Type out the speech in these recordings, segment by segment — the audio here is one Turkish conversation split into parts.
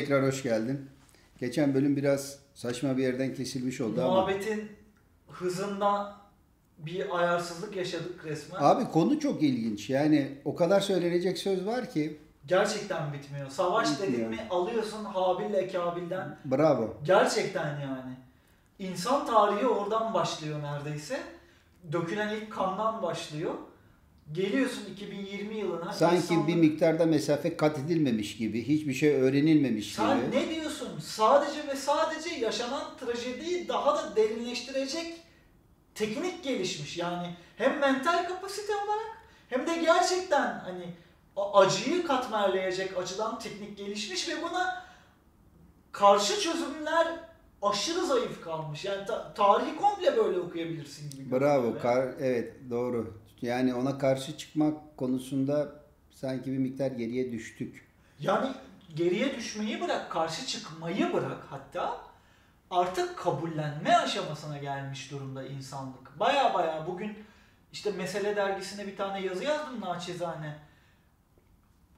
tekrar hoş geldin. Geçen bölüm biraz saçma bir yerden kesilmiş oldu ama. Muhabbetin hızında bir ayarsızlık yaşadık resmen. Abi konu çok ilginç. Yani o kadar söylenecek söz var ki. Gerçekten bitmiyor. Savaş Bitmiyor. dedin mi alıyorsun Habil'le Kabil'den. Bravo. Gerçekten yani. İnsan tarihi oradan başlıyor neredeyse. Dökülen ilk kandan başlıyor. Geliyorsun 2020 yılına. Sanki insanlık- bir miktarda mesafe kat edilmemiş gibi, hiçbir şey öğrenilmemiş Sen gibi. ne diyorsun? Sadece ve sadece yaşanan trajediyi daha da derinleştirecek teknik gelişmiş. Yani hem mental kapasite olarak hem de gerçekten hani acıyı katmerleyecek açıdan teknik gelişmiş ve buna karşı çözümler aşırı zayıf kalmış. Yani ta- tarihi komple böyle okuyabilirsin gibi. Bravo. Kar, evet doğru. Yani ona karşı çıkmak konusunda sanki bir miktar geriye düştük. Yani geriye düşmeyi bırak, karşı çıkmayı bırak hatta artık kabullenme aşamasına gelmiş durumda insanlık. Baya baya bugün işte Mesele dergisine bir tane yazı yazdım naçizane.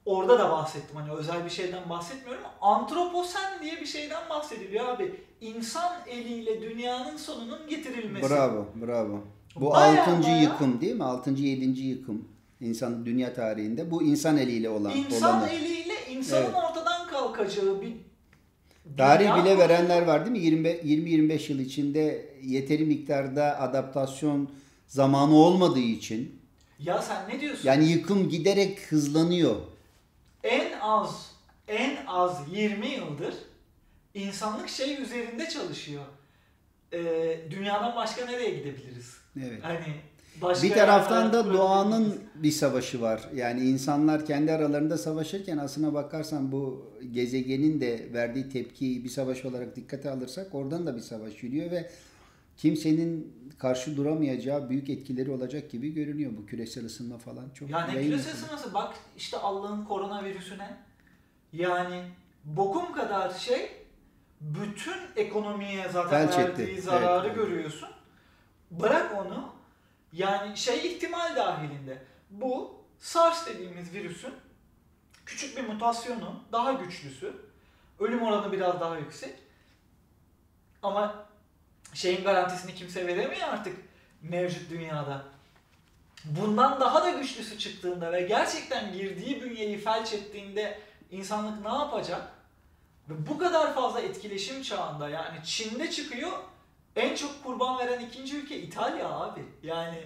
Orada da bahsettim hani özel bir şeyden bahsetmiyorum. Antroposen diye bir şeyden bahsediliyor abi. İnsan eliyle dünyanın sonunun getirilmesi. Bravo, bravo. Bu Baya altıncı baya- yıkım değil mi? Altıncı, yedinci yıkım. İnsan dünya tarihinde. Bu insan eliyle olan İnsan olanı. eliyle insanın Evet. ortadan kalkacağı bir Tarih bile verenler var değil mi? 20-25 yıl içinde yeteri miktarda adaptasyon zamanı olmadığı için. Ya sen ne diyorsun? Yani yıkım giderek hızlanıyor. en az en az 20 yıldır insanlık şey üzerinde çalışıyor. Ee, dünyadan başka nereye gidebiliriz? Evet. Hani başka Bir taraftan da doğanın bir savaşı var. Yani insanlar kendi aralarında savaşırken aslına bakarsan bu gezegenin de verdiği tepkiyi bir savaş olarak dikkate alırsak oradan da bir savaş yürüyor ve kimsenin karşı duramayacağı büyük etkileri olacak gibi görünüyor bu küresel ısınma falan çok Yani küresel ısınması bak işte Allah'ın koronavirüsüne yani bokum kadar şey bütün ekonomiye zaten Felç etti. verdiği zararı Evet. görüyorsun. Bırak onu. Yani şey ihtimal dahilinde. Bu SARS dediğimiz virüsün küçük bir mutasyonu daha güçlüsü. Ölüm oranı biraz daha yüksek. Ama şeyin garantisini kimse veremiyor artık mevcut dünyada. Bundan daha da güçlüsü çıktığında ve gerçekten girdiği bünyeyi felç ettiğinde insanlık ne yapacak? Ve bu kadar fazla etkileşim çağında yani Çin'de çıkıyor en çok kurban veren ikinci ülke İtalya abi. Yani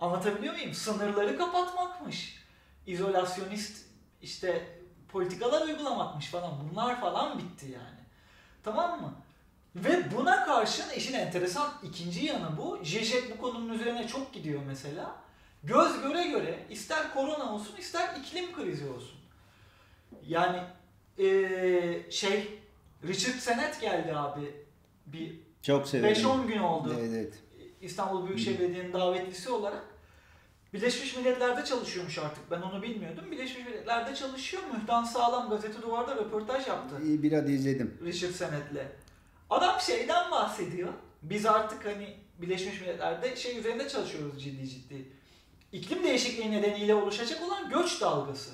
anlatabiliyor muyum? Sınırları kapatmakmış. İzolasyonist işte politikalar uygulamakmış falan. Bunlar falan bitti yani. Tamam mı? Ve buna karşın işin enteresan ikinci yanı bu. Zizek bu konunun üzerine çok gidiyor mesela. Göz göre göre ister korona olsun ister iklim krizi olsun. Yani eee, şey Richard Sennett geldi abi. Bir Çok severim. 5-10 gün oldu. Evet, evet. İstanbul Büyükşehir Belediye'nin davetlisi olarak. Birleşmiş Milletler'de çalışıyormuş artık. Ben onu bilmiyordum. Birleşmiş Milletler'de çalışıyor. Mühtan Sağlam gazete duvarda röportaj yaptı. İyi, Bir adı izledim. Richard Sennett'le. Adam şeyden bahsediyor. Biz artık hani Birleşmiş Milletler'de şey üzerinde çalışıyoruz ciddi ciddi. İklim değişikliği nedeniyle oluşacak olan göç dalgası.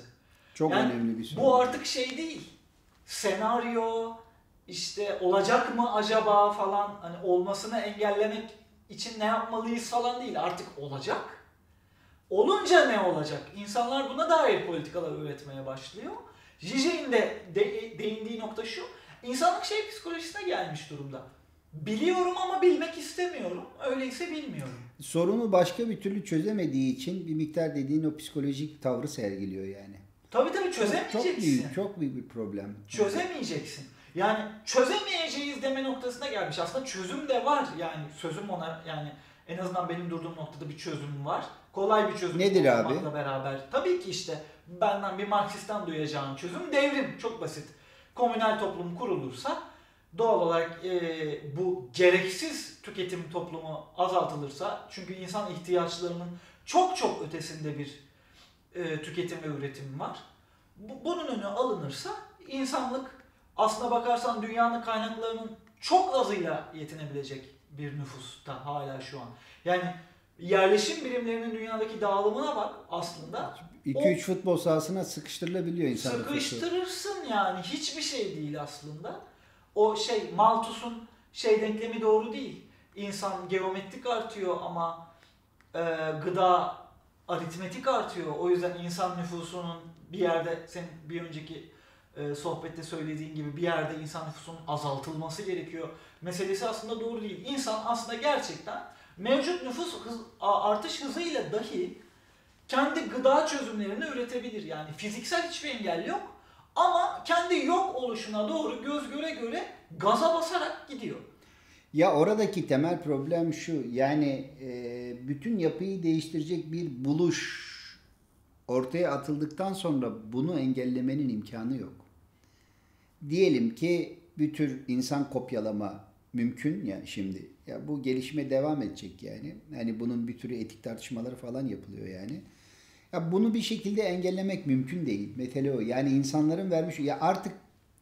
Çok Yani önemli bir soru. Bu artık şey değil. Senaryo işte olacak mı acaba falan hani olmasını engellemek için ne yapmalıyız falan değil. Artık olacak. Olunca ne olacak? İnsanlar buna dair politikalar üretmeye başlıyor. Zizek'in de, de değindiği nokta şu. İnsanlık şey psikolojisine gelmiş durumda. Biliyorum ama bilmek istemiyorum. Öyleyse bilmiyorum. Sorunu başka bir türlü çözemediği için bir miktar dediğin o psikolojik tavrı sergiliyor yani. Tabii tabii Çok, çözemeyeceksin. çok büyük, çok büyük bir problem. çözemeyeceksin. Yani çözemeyeceğiz deme noktasına gelmiş. Aslında çözüm de var. Yani sözüm ona yani en azından benim durduğum noktada bir çözüm var. Kolay bir çözüm Nedir abi? beraber. Tabii ki işte benden bir Marksistten duyacağım çözüm devrim. Çok basit. Komünel toplum kurulursa doğal olarak e, bu gereksiz tüketim toplumu azaltılırsa çünkü insan ihtiyaçlarının çok çok ötesinde bir e, tüketim ve üretim var. Bu- bunun önü alınırsa insanlık aslına bakarsan dünyanın kaynaklarının çok azıyla yetinebilecek bir nüfusta hala şu an. Yani yerleşim birimlerinin dünyadaki dağılımına bak aslında. 2-3 futbol sahasına sıkıştırılabiliyor insan nüfusu. Sıkıştırırsın yani hiçbir şey değil aslında. O şey Malthus'un şey denklemi doğru değil. İnsan geometrik artıyor ama e, gıda aritmetik artıyor. O yüzden insan nüfusunun bir yerde senin bir önceki e, sohbette söylediğin gibi bir yerde insan nüfusunun azaltılması gerekiyor. Meselesi aslında doğru değil. İnsan aslında gerçekten mevcut nüfus hız, artış hızıyla dahi kendi gıda çözümlerini üretebilir. Yani fiziksel hiçbir engel yok ama kendi yok oluşuna doğru göz göre göre gaza basarak gidiyor. Ya oradaki temel problem şu yani e, bütün yapıyı değiştirecek bir buluş ortaya atıldıktan sonra bunu engellemenin imkanı yok. Diyelim ki bir tür insan kopyalama mümkün yani şimdi. Ya bu gelişme devam edecek yani. Hani bunun bir türü etik tartışmaları falan yapılıyor yani. Ya bunu bir şekilde engellemek mümkün değil. Mesele o. Yani insanların vermiş ya artık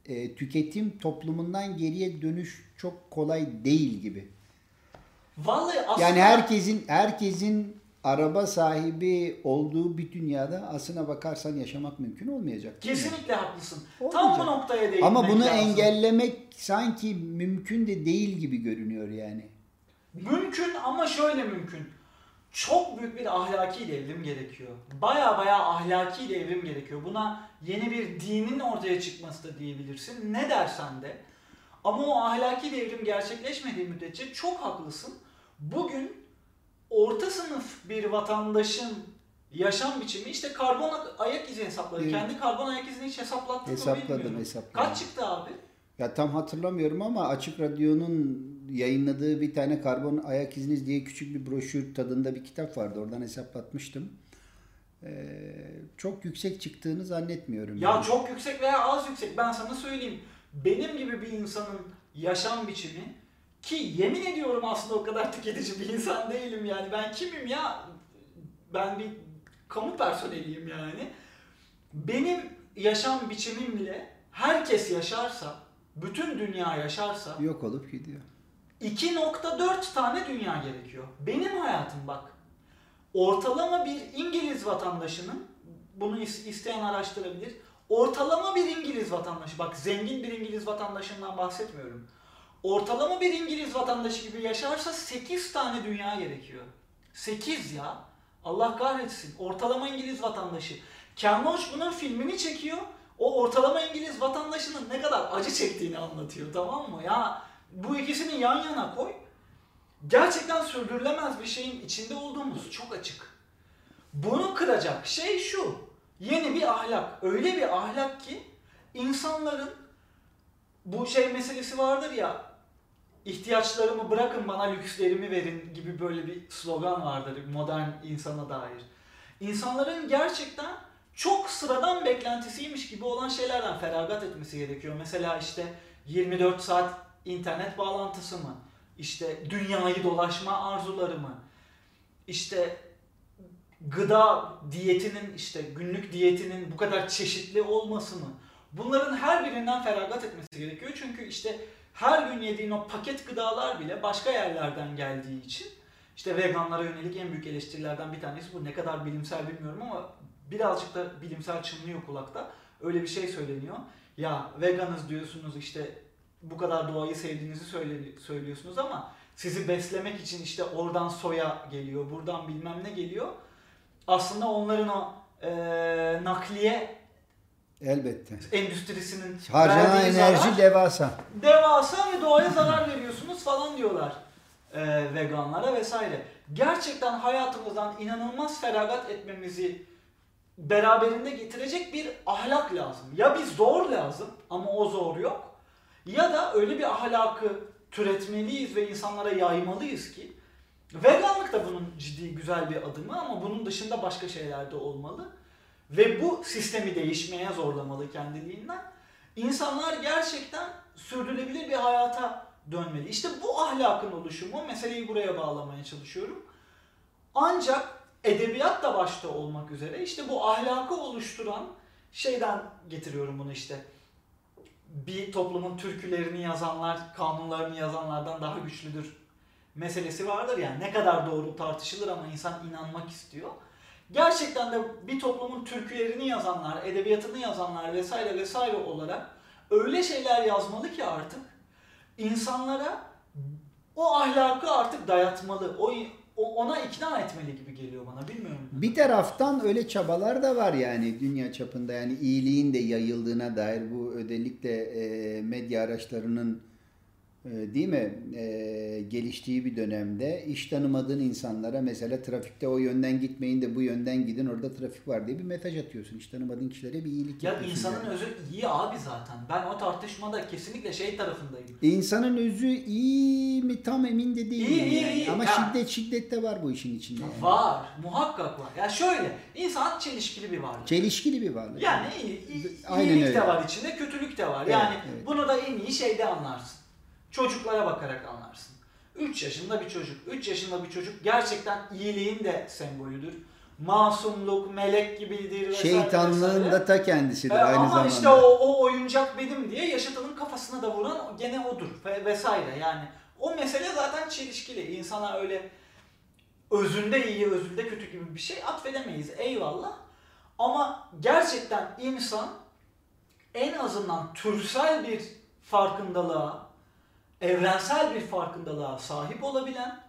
e, tüketim toplumundan geriye dönüş çok kolay değil gibi. Vallahi aslında Yani herkesin herkesin araba sahibi olduğu bir dünyada aslına bakarsan yaşamak mümkün olmayacak. değil mi? kesinlikle haklısın. Olmayacak. Tam bu noktaya değinmek Ama bunu lazım. engellemek sanki mümkün de değil gibi görünüyor yani. Mümkün ama şöyle mümkün. Çok büyük bir ahlaki devrim gerekiyor. Baya baya ahlaki devrim gerekiyor. Buna yeni bir dinin ortaya çıkması da diyebilirsin. Ne dersen de. Ama o ahlaki devrim gerçekleşmediği müddetçe çok haklısın. Bugün orta sınıf bir vatandaşın yaşam biçimi işte karbon ayak izi hesapları. Evet. Kendi karbon ayak izini hiç hesaplattın mı Hesapladım bilmiyorum. hesapladım. Kaç çıktı abi? Ya tam hatırlamıyorum ama Açık Radyo'nun yayınladığı bir tane karbon ayak iziniz diye küçük bir broşür tadında bir kitap vardı. Oradan hesaplatmıştım. Ee, çok yüksek çıktığını zannetmiyorum. Ya yani. çok yüksek veya az yüksek ben sana söyleyeyim. Benim gibi bir insanın yaşam biçimi ki yemin ediyorum aslında o kadar tüketici bir insan değilim yani. Ben kimim ya? Ben bir kamu personeliyim yani. Benim yaşam biçimimle herkes yaşarsa, bütün dünya yaşarsa Yok olup gidiyor. 2.4 tane dünya gerekiyor. Benim hayatım bak. Ortalama bir İngiliz vatandaşının bunu is- isteyen araştırabilir. Ortalama bir İngiliz vatandaşı bak zengin bir İngiliz vatandaşından bahsetmiyorum. Ortalama bir İngiliz vatandaşı gibi yaşarsa 8 tane dünya gerekiyor. 8 ya. Allah kahretsin. Ortalama İngiliz vatandaşı. Ken Loach bunun filmini çekiyor. O ortalama İngiliz vatandaşının ne kadar acı çektiğini anlatıyor tamam mı? Ya bu ikisini yan yana koy. Gerçekten sürdürülemez bir şeyin içinde olduğumuz çok açık. Bunu kıracak şey şu. Yeni bir ahlak. Öyle bir ahlak ki insanların bu şey meselesi vardır ya ihtiyaçlarımı bırakın bana lükslerimi verin gibi böyle bir slogan vardır modern insana dair. İnsanların gerçekten çok sıradan beklentisiymiş gibi olan şeylerden feragat etmesi gerekiyor. Mesela işte 24 saat internet bağlantısı mı? İşte dünyayı dolaşma arzuları mı? İşte gıda diyetinin işte günlük diyetinin bu kadar çeşitli olması mı? Bunların her birinden feragat etmesi gerekiyor. Çünkü işte her gün yediğin o paket gıdalar bile başka yerlerden geldiği için işte veganlara yönelik en büyük eleştirilerden bir tanesi bu. Ne kadar bilimsel bilmiyorum ama birazcık da bilimsel çınlıyor kulakta. Öyle bir şey söyleniyor. Ya veganız diyorsunuz işte bu kadar doğayı sevdiğinizi söylüyorsunuz ama sizi beslemek için işte oradan soya geliyor, buradan bilmem ne geliyor. Aslında onların o eee, nakliye Elbette. endüstrisinin Harcanan enerji zarar devasa. devasa ve doğaya zarar veriyorsunuz falan diyorlar eee, veganlara vesaire. Gerçekten hayatımızdan inanılmaz feragat etmemizi beraberinde getirecek bir ahlak lazım. Ya bir zor lazım ama o zor yok. Ya da öyle bir ahlakı türetmeliyiz ve insanlara yaymalıyız ki veganlık da bunun ciddi güzel bir adımı ama bunun dışında başka şeyler de olmalı. Ve bu sistemi değişmeye zorlamalı kendiliğinden. İnsanlar gerçekten sürdürülebilir bir hayata dönmeli. İşte bu ahlakın oluşumu, meseleyi buraya bağlamaya çalışıyorum. Ancak edebiyat da başta olmak üzere işte bu ahlakı oluşturan şeyden getiriyorum bunu işte. Bir toplumun türkülerini yazanlar, kanunlarını yazanlardan daha güçlüdür meselesi vardır yani ne kadar doğru tartışılır ama insan inanmak istiyor. Gerçekten de bir toplumun türkülerini yazanlar, edebiyatını yazanlar vesaire vesaire olarak öyle şeyler yazmalı ki artık insanlara o ahlakı artık dayatmalı. O, ona ikna etmeli gibi geliyor bana. Bilmiyorum. Bir taraftan öyle çabalar da var yani dünya çapında yani iyiliğin de yayıldığına dair bu özellikle medya araçlarının değil mi e, geliştiği bir dönemde iş tanımadığın insanlara mesela trafikte o yönden gitmeyin de bu yönden gidin orada trafik var diye bir mesaj atıyorsun. İş tanımadığın kişilere bir iyilik Ya yapıyorsun. insanın yani. özü iyi abi zaten. Ben o tartışmada kesinlikle şey tarafındayım. İnsanın özü iyi mi tam emin de değilim İyi, iyi, yani. iyi. Ama Ya. şiddet şiddet de var bu işin içinde. yani. Var. Muhakkak var. Ya şöyle. insan çelişkili bir varlık. Çelişkili bir varlık. Yani iyi, iyi, Aynen iyilik öyle. de var içinde, kötülük de var. Evet, yani evet. bunu da en iyi şeyde anlarsın. Çocuklara bakarak anlarsın. 3 yaşında bir çocuk. 3 yaşında bir çocuk gerçekten iyiliğin de sembolüdür. Masumluk, melek gibidir vesaire Şeytanlığın vesaire. da ta kendisidir E, aynı ama zamanda. işte o, o oyuncak benim diye yaşatının kafasına da vuran gene odur ve vesaire yani. O mesele zaten çelişkili. İnsana öyle özünde iyi, özünde kötü gibi bir şey atfedemeyiz. Eyvallah. Ama gerçekten insan en azından türsel bir farkındalığa, evrensel bir farkındalığa sahip olabilen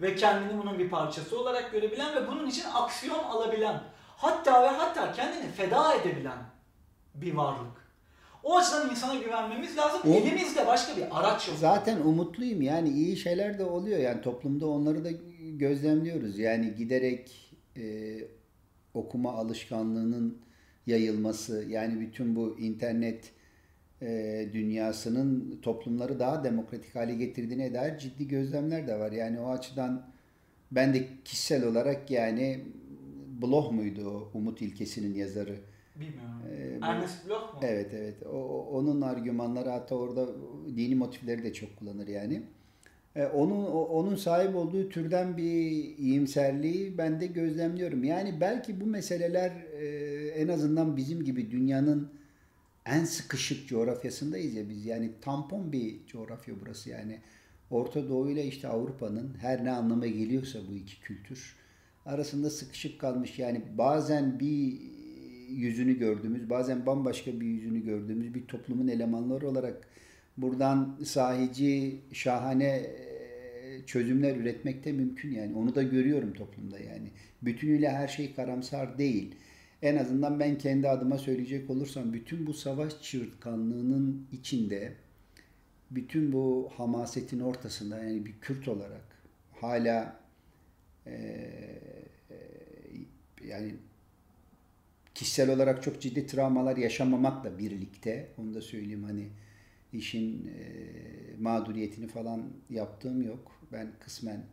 ve kendini bunun bir parçası olarak görebilen ve bunun için aksiyon alabilen, hatta ve hatta kendini feda edebilen bir varlık. O açıdan insana güvenmemiz lazım. O- Elimizde başka bir araç yok. Zaten umutluyum yani iyi şeyler de oluyor yani toplumda onları da gözlemliyoruz. Yani giderek e, okuma alışkanlığının yayılması yani bütün bu internet e, dünyasının toplumları daha demokratik hale getirdiğine dair ciddi gözlemler de var. Yani o açıdan ben de kişisel olarak yani Bloch muydu o Umut ilkesinin yazarı? Bilmiyorum. Ee, bu- Ernest Bloch mu? Evet evet. O, onun argümanları hatta orada dini motifleri de çok kullanır yani. Ee, onun onun sahip olduğu türden bir iyimserliği ben de gözlemliyorum. Yani belki bu meseleler e, en azından bizim gibi dünyanın en sıkışık coğrafyasındayız ya biz. Yani tampon bir coğrafya burası yani. Orta Doğu ile işte Avrupa'nın her ne anlama geliyorsa bu iki kültür arasında sıkışık kalmış. Yani bazen bir yüzünü gördüğümüz, bazen bambaşka bir yüzünü gördüğümüz bir toplumun elemanları olarak buradan sahici, şahane çözümler üretmek de mümkün yani. Onu da görüyorum toplumda yani. Bütünüyle her şey karamsar değil. En azından ben kendi adıma söyleyecek olursam bütün bu savaş çığırtkanlığının içinde bütün bu hamasetin ortasında yani bir Kürt olarak hala e, e, yani kişisel olarak çok ciddi travmalar yaşamamakla birlikte onu da söyleyeyim hani işin e, mağduriyetini falan yaptığım yok. Ben kısmen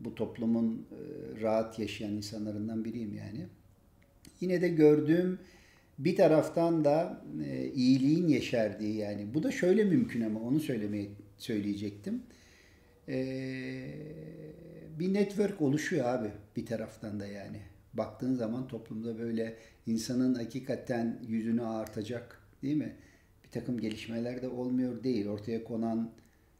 bu toplumun e, rahat yaşayan insanlarından biriyim yani. Yine de gördüğüm bir taraftan da e, iyiliğin yeşerdiği yani bu da şöyle mümkün ama onu söylemeye söyleyecektim. E, bir network oluşuyor abi bir taraftan da yani. Baktığın zaman toplumda böyle insanın hakikaten yüzünü ağartacak değil mi? Bir takım gelişmeler de olmuyor değil. Ortaya konan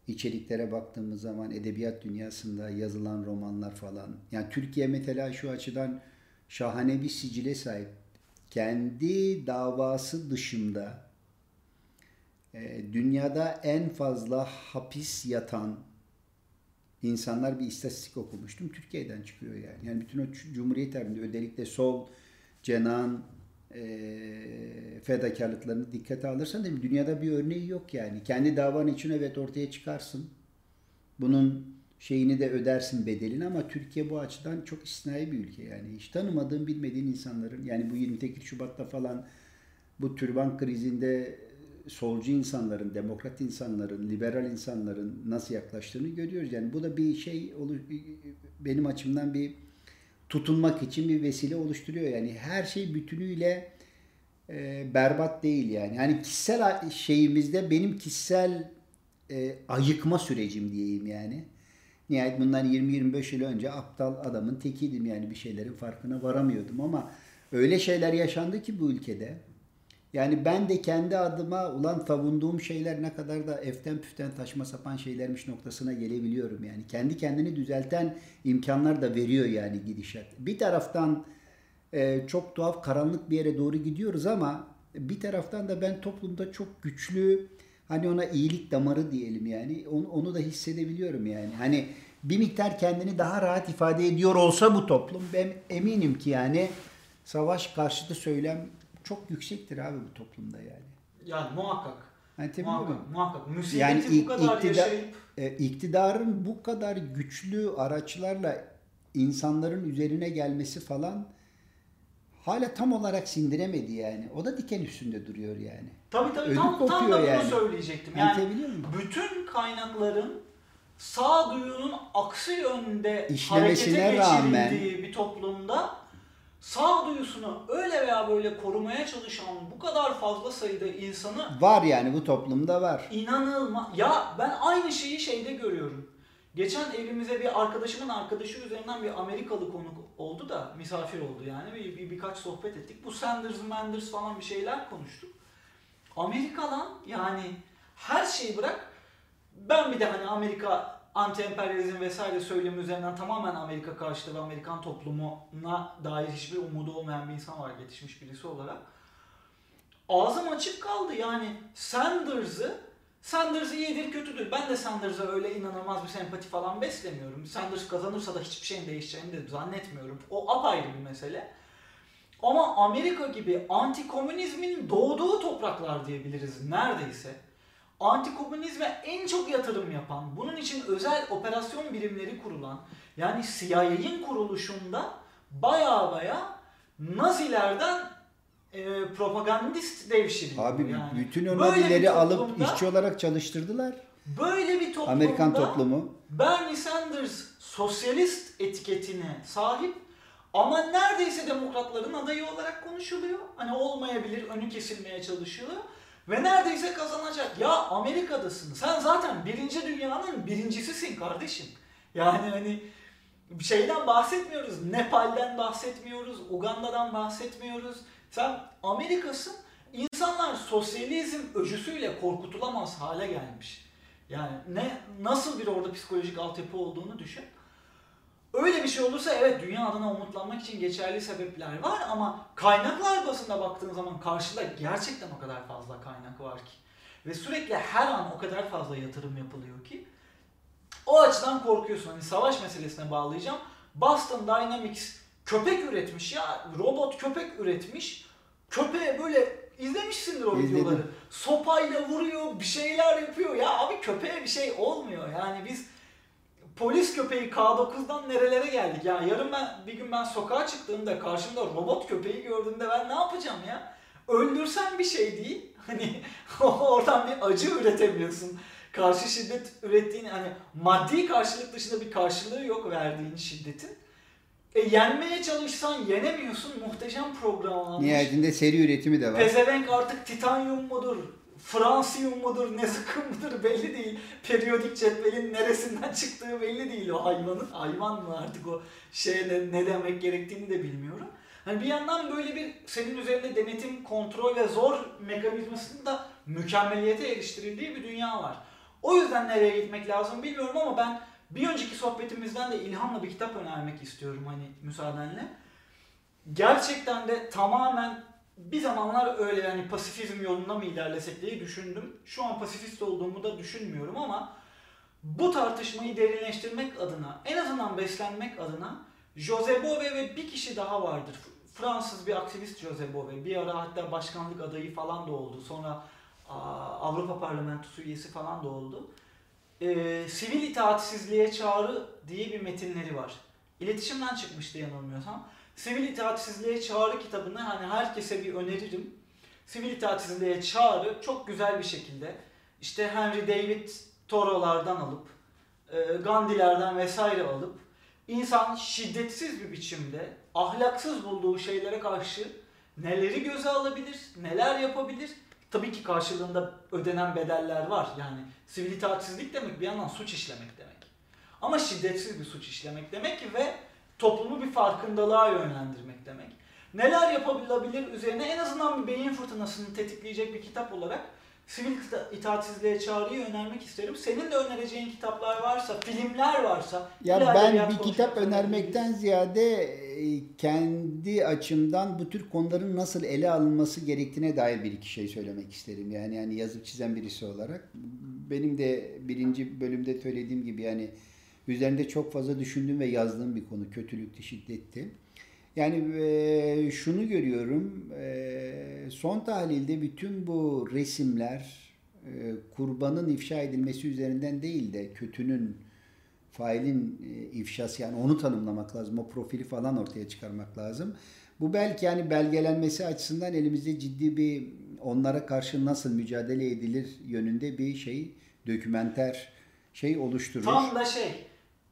içeriklere baktığımız zaman edebiyat dünyasında yazılan romanlar falan. Yani Türkiye mesela şu açıdan şahane bir sicile sahip. Kendi davası dışında e, dünyada en fazla hapis yatan insanlar bir istatistik okumuştum. Türkiye'den çıkıyor yani. Yani bütün o Cumhuriyet tarihinde özellikle sol cenahın e, fedakarlıklarını dikkate alırsan da dünyada bir örneği yok yani. Kendi davan için evet ortaya çıkarsın. Bunun şeyini de ödersin bedelini ama Türkiye bu açıdan çok istisnai bir ülke yani. Hiç tanımadığın, bilmediğin insanların yani bu 28 Şubat'ta falan bu türban krizinde solcu insanların, demokrat insanların, liberal insanların nasıl yaklaştığını görüyoruz. Yani bu da bir şey benim açımdan bir tutunmak için bir vesile oluşturuyor. Yani her şey bütünüyle e, berbat değil yani. Yani kişisel şeyimizde benim kişisel e, ayıkma sürecim diyeyim yani. Nihayet bundan 20-25 yıl önce aptal adamın tekiydim yani bir şeylerin farkına varamıyordum ama öyle şeyler yaşandı ki bu ülkede Yani ben de kendi adıma ulan savunduğum şeyler ne kadar da eften püften taşma sapan şeylermiş noktasına gelebiliyorum yani. Kendi kendini düzelten imkanlar da veriyor yani gidişat. Bir taraftan e, çok tuhaf karanlık bir yere doğru gidiyoruz ama bir taraftan da ben toplumda çok güçlü hani ona iyilik damarı diyelim yani onu, onu da hissedebiliyorum yani. Hani bir miktar kendini daha rahat ifade ediyor olsa bu toplum ben eminim ki yani savaş karşıtı söylem çok yüksektir abi bu toplumda yani. Yani muhakkak. Anlatabiliyor muyum? Muhakkak, muhakkak. Musibeti Yani bu kadar iktidar- yaşayıp E, iktidarın bu kadar güçlü araçlarla insanların üzerine gelmesi falan hala tam olarak sindiremedi yani. O da diken üstünde duruyor yani. tabii tabii Ödü tam, tam da bunu yani. söyleyecektim. Yani Anlatabiliyor muyum? bütün kaynakların sağduyunun aksi yönde İşlemesine harekete rağmen- bir toplumda sağduyusunu öyle veya böyle korumaya çalışan bu kadar fazla sayıda insanı Var yani bu toplumda var. İnanılmaz. Ya ben aynı şeyi şeyde görüyorum. Geçen evimize bir arkadaşımın arkadaşı üzerinden bir Amerikalı konuk oldu da misafir oldu yani bir, bir birkaç sohbet ettik. Bu Sanders, Manders falan bir şeyler konuştuk. Amerika'dan yani her şeyi bırak. Ben bir de hani Amerika anti-emperyalizm vesaire söylemi üzerinden tamamen Amerika karşıtı ve Amerikan toplumuna dair hiçbir umudu olmayan bir insan var yetişmiş birisi olarak. Ağzım açık kaldı yani Sanders'ı Sanders iyidir kötüdür. Ben de Sanders'a öyle inanılmaz bir sempati falan beslemiyorum. Sanders kazanırsa da hiçbir şeyin değişeceğini de zannetmiyorum. O apayrı bir mesele. Ama Amerika gibi antikomünizmin doğduğu topraklar diyebiliriz neredeyse. Antikomünizme en çok yatırım yapan, bunun için özel operasyon birimleri kurulan, yani CIA'in kuruluşunda baya baya Nazilerden e, propagandist devşiriliyor. Abi yani. bütün Nazileri alıp işçi olarak çalıştırdılar. Böyle bir toplumda Amerikan toplumu. Bernie Sanders sosyalist etiketine sahip ama neredeyse demokratların adayı olarak konuşuluyor. Hani olmayabilir, önü kesilmeye çalışılıyor. Ve neredeyse kazanacak. Ya Amerika'dasın. Sen zaten birinci dünyanın birincisisin kardeşim. Yani hani şeyden bahsetmiyoruz. Nepal'den bahsetmiyoruz. Uganda'dan bahsetmiyoruz. Sen Amerika'sın. İnsanlar sosyalizm öcüsüyle korkutulamaz hale gelmiş. Yani ne nasıl bir orada psikolojik altyapı olduğunu düşün. Öyle bir şey olursa evet dünya adına umutlanmak için geçerli sebepler var ama kaynaklar basında baktığın zaman karşıda gerçekten o kadar fazla kaynak var ki. Ve sürekli her an o kadar fazla yatırım yapılıyor ki o açıdan korkuyorsun. Hani savaş meselesine bağlayacağım. Boston Dynamics köpek üretmiş ya. Robot köpek üretmiş. Köpeğe böyle izlemişsindir o İzledim. videoları. Sopayla vuruyor, bir şeyler yapıyor. Ya abi köpeğe bir şey olmuyor. Yani biz polis köpeği K9'dan nerelere geldik? Ya yarın ben bir gün ben sokağa çıktığımda karşımda robot köpeği gördüğümde ben ne yapacağım ya? Öldürsen bir şey değil. Hani oradan bir acı üretemiyorsun. Karşı şiddet ürettiğin hani maddi karşılık dışında bir karşılığı yok verdiğin şiddetin. E yenmeye çalışsan yenemiyorsun. Muhteşem programlanmış. Nihayetinde seri üretimi de var. Pezevenk artık titanyum mudur, fransiyum mudur, ne zıkkım mudur belli değil. Periyodik cetvelin neresinden çıktığı belli değil o hayvanın. Hayvan mı artık o şeye ne, ne demek gerektiğini de bilmiyorum. Hani bir yandan böyle bir senin üzerinde denetim, kontrol ve zor mekanizmasının da mükemmeliyete eriştirildiği bir dünya var. O yüzden nereye gitmek lazım bilmiyorum ama ben bir önceki sohbetimizden de ilhamla bir kitap önermek istiyorum hani müsaadenle. Gerçekten de tamamen bir zamanlar öyle yani pasifizm yolunda mı ilerlesek diye düşündüm. Şu an pasifist olduğumu da düşünmüyorum ama bu tartışmayı derinleştirmek adına, en azından beslenmek adına Jose Bove ve bir kişi daha vardır. Fransız bir aktivist Jose Bove. Bir ara hatta başkanlık adayı falan da oldu. Sonra Avrupa Parlamentosu üyesi falan da oldu. Ee, sivil itaatsizliğe çağrı diye bir metinleri var. İletişimden çıkmıştı yanılmıyorsam. Sivil itaatsizliğe çağrı kitabını hani herkese bir öneririm. Sivil itaatsizliğe çağrı çok güzel bir şekilde işte Henry David Thoreau'lardan alıp e, Gandhi'lerden vesaire alıp insan şiddetsiz bir biçimde ahlaksız bulduğu şeylere karşı neleri göze alabilir, neler yapabilir? Tabii ki karşılığında ödenen bedeller var. Yani sivil itaatsizlik demek bir yandan suç işlemek demek. Ama şiddetsiz bir suç işlemek demek ve toplumu bir farkındalığa yönlendirmek demek. neler yapılabilir üzerine en azından bir beyin fırtınasını tetikleyecek bir kitap olarak Sivil ita- itaatsizliğe çağrıyı önermek isterim. Senin de önereceğin kitaplar varsa, filmler varsa Ya ben bir kitap önermekten ziyade kendi açımdan bu tür konuların nasıl ele alınması gerektiğine dair bir iki şey söylemek isterim. Yani yani yazıp çizen birisi olarak benim de birinci bölümde söylediğim gibi yani üzerinde çok fazla düşündüğüm ve yazdığım bir konu kötülüktü, şiddetti. Yani e, şunu görüyorum, e, son tahlilde bütün bu resimler e, kurbanın ifşa edilmesi üzerinden değil de kötünün, failin e, ifşası yani onu tanımlamak lazım, o profili falan ortaya çıkarmak lazım. Bu belki yani belgelenmesi açısından elimizde ciddi bir onlara karşı nasıl mücadele edilir yönünde bir şey, dokümenter şey oluşturur. Tam da şey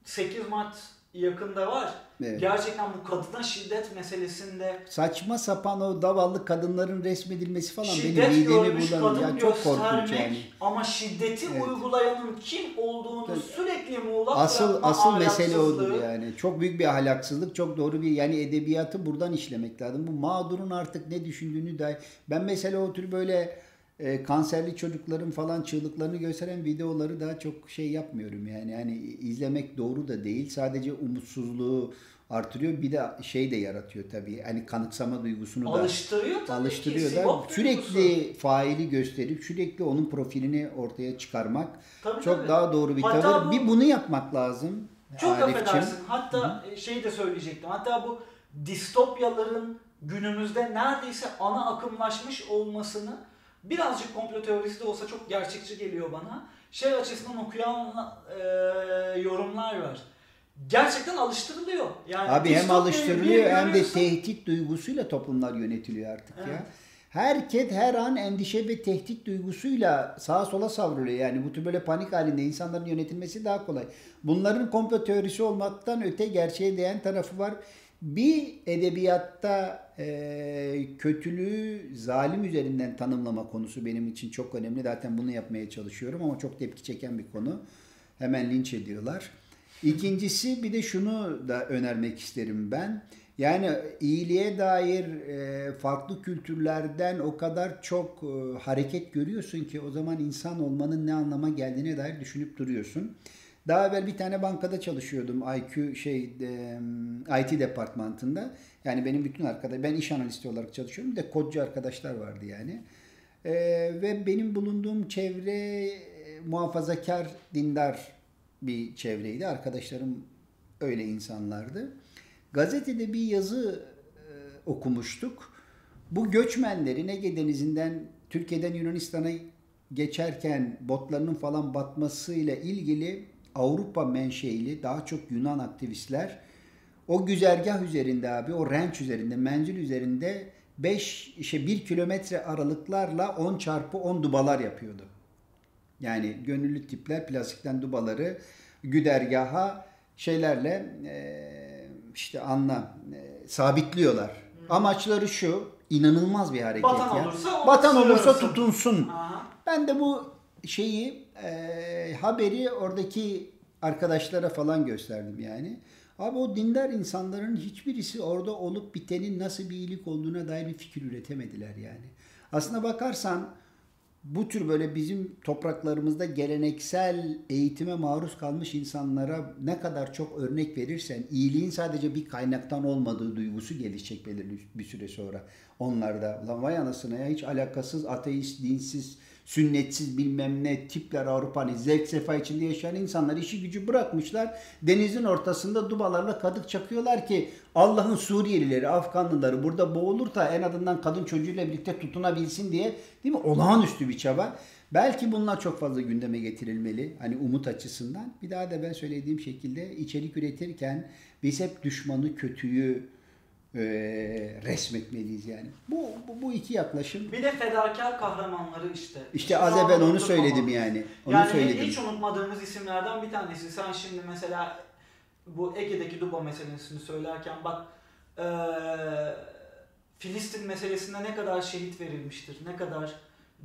8 Mart yakında var. Evet. Gerçekten bu kadına şiddet meselesinde Saçma sapan o davallı kadınların resmedilmesi falan benim şiddet midemi görmüş bulanıyor. kadın Ya çok korkunç yani. ama şiddeti Evet. uygulayanın kim olduğunu Tabii. sürekli muğlak Asıl asıl mesele odur yani. Çok büyük bir ahlaksızlık, çok doğru bir yani edebiyatı buradan işlemek lazım. Bu mağdurun artık ne düşündüğünü dair. Ben mesela o tür böyle e, kanserli çocukların falan çığlıklarını gösteren videoları daha çok şey yapmıyorum yani. Yani izlemek doğru da değil. Sadece umutsuzluğu artırıyor. Bir de şey de yaratıyor tabii. Hani kanıksama duygusunu da Alıştırıyor tabii alıştırıyor ki. da sürekli duygusu. faili gösterip sürekli onun profilini ortaya çıkarmak Tabii, çok tabii. daha doğru bir Hatta tavır. bu- Bir bunu yapmak lazım. Çok Arifçim. affedersin. Hatta e, şey de söyleyecektim. Hatta bu distopyaların günümüzde neredeyse ana akımlaşmış olmasını birazcık komplo teorisi de olsa çok gerçekçi geliyor bana. Şey açısından okuyan e, yorumlar var. Gerçekten alıştırılıyor. Yani Abi hem alıştırılıyor hem de tehdit duygusuyla toplumlar yönetiliyor artık ya. Evet. Herkes her an endişe ve tehdit duygusuyla sağa sola savruluyor. Yani bu tür böyle panik halinde insanların yönetilmesi daha kolay. Bunların komplo teorisi olmaktan öte gerçeğe değen tarafı var. Bir edebiyatta e, kötülüğü zalim üzerinden tanımlama konusu benim için çok önemli. Zaten bunu yapmaya çalışıyorum ama çok tepki çeken bir konu. Hemen linç ediyorlar. İkincisi bir de şunu da önermek isterim ben. Yani iyiliğe dair e, farklı kültürlerden o kadar çok e, hareket görüyorsun ki o zaman insan olmanın ne anlama geldiğine dair düşünüp duruyorsun. Daha evvel bir tane bankada çalışıyordum IQ şey e, IT departmanında. Yani benim bütün arkadaş ben iş analisti olarak çalışıyorum. Bir de kodcu arkadaşlar vardı yani. E, ve benim bulunduğum çevre e, muhafazakar, dindar bir çevreydi. Arkadaşlarım öyle insanlardı. Gazetede bir yazı e, okumuştuk. Bu göçmenlerin Ege Denizi'nden Türkiye'den Yunanistan'a geçerken botlarının falan batmasıyla ilgili Avrupa menşeili daha çok Yunan aktivistler o güzergah üzerinde abi o renç üzerinde menzil üzerinde 5 işte 1 kilometre aralıklarla 10 çarpı 10 dubalar yapıyordu. Yani gönüllü tipler plastikten dubaları güdergaha şeylerle e, işte anla e, sabitliyorlar. Amaçları şu inanılmaz bir hareket Batan ya. olursa Batan olursa tutunsun. Aha. Ben de bu şeyi e, haberi oradaki arkadaşlara falan gösterdim yani. Abi o dindar insanların hiçbirisi orada olup bitenin nasıl bir iyilik olduğuna dair bir fikir üretemediler yani. Aslına bakarsan bu tür böyle bizim topraklarımızda geleneksel eğitime maruz kalmış insanlara ne kadar çok örnek verirsen iyiliğin sadece bir kaynaktan olmadığı duygusu gelişecek belirli bir süre sonra onlarda. Lan vay anasına ya hiç alakasız ateist, dinsiz, sünnetsiz bilmem ne tipler Avrupa hani zevk sefa içinde yaşayan insanlar işi gücü bırakmışlar. Denizin ortasında dubalarla kadık çakıyorlar ki Allah'ın Suriyelileri, Afganlıları burada boğulur da en azından kadın çocuğuyla birlikte tutunabilsin diye değil mi? Olağanüstü bir çaba. Belki bunlar çok fazla gündeme getirilmeli. Hani umut açısından. Bir daha da ben söylediğim şekilde içerik üretirken biz hep düşmanı, kötüyü e, resmetmeliyiz yani. Bu, bu, bu iki yaklaşım. Bir de fedakar kahramanları işte. İşte az evvel onu söyledim ama. yani. Onu yani söyledim. hiç unutmadığımız isimlerden bir tanesi. Sen şimdi mesela bu Ege'deki Duba meselesini söylerken bak eee, Filistin meselesinde ne kadar şehit verilmiştir, ne kadar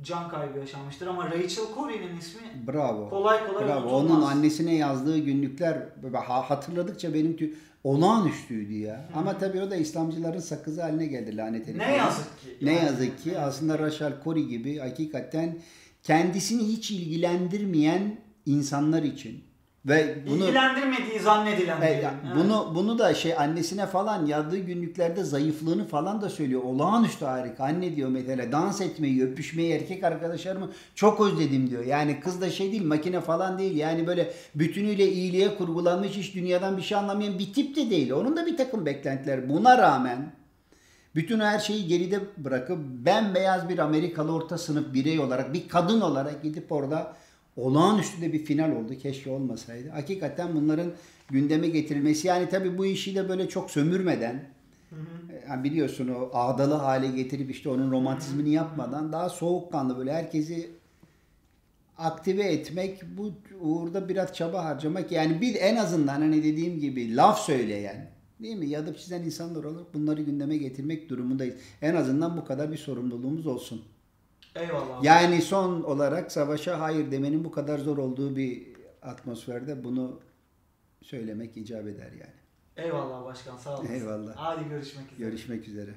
can kaybı yaşanmıştır ama Rachel Corrie'nin ismi Bravo. kolay kolay Bravo. unutulmaz. Onun annesine yazdığı günlükler ha- hatırladıkça benim tü- olağanüstüydü ya. Ama tabii o da İslamcıların sakızı haline geldi lanet herif. Ne yazık ki. Ne Yani. yazık ki aslında Rachel Corrie gibi hakikaten kendisini hiç ilgilendirmeyen insanlar için ve bunu İlgilendirmediği zannedilen e, ya Evet. bunu bunu da şey annesine falan yazdığı günlüklerde zayıflığını falan da söylüyor. Olağanüstü harika. Anne diyor mesela dans etmeyi, öpüşmeyi erkek arkadaşlarımı çok özledim diyor. Yani kız da şey değil, makine falan değil. Yani böyle bütünüyle iyiliğe kurgulanmış hiç dünyadan bir şey anlamayan bir tip de değil. Onun da bir takım beklentiler. Buna rağmen bütün her şeyi geride bırakıp bembeyaz bir Amerikalı orta sınıf birey olarak bir kadın olarak gidip orada olağanüstü de bir final oldu. Keşke olmasaydı. Hakikaten bunların gündeme getirilmesi yani tabii bu işi de böyle çok sömürmeden yani biliyorsun o ağdalı hale getirip işte onun romantizmini yapmadan daha soğukkanlı böyle herkesi aktive etmek bu uğurda biraz çaba harcamak yani bir en azından hani dediğim gibi laf söyleyen değil mi yazıp çizen insanlar olarak bunları gündeme getirmek durumundayız. En azından bu kadar bir sorumluluğumuz olsun. Eyvallah. Yani son olarak savaşa hayır demenin bu kadar zor olduğu bir atmosferde bunu söylemek icap eder yani. Eyvallah başkan sağ olasın. Eyvallah. Hadi görüşmek üzere. Görüşmek üzere.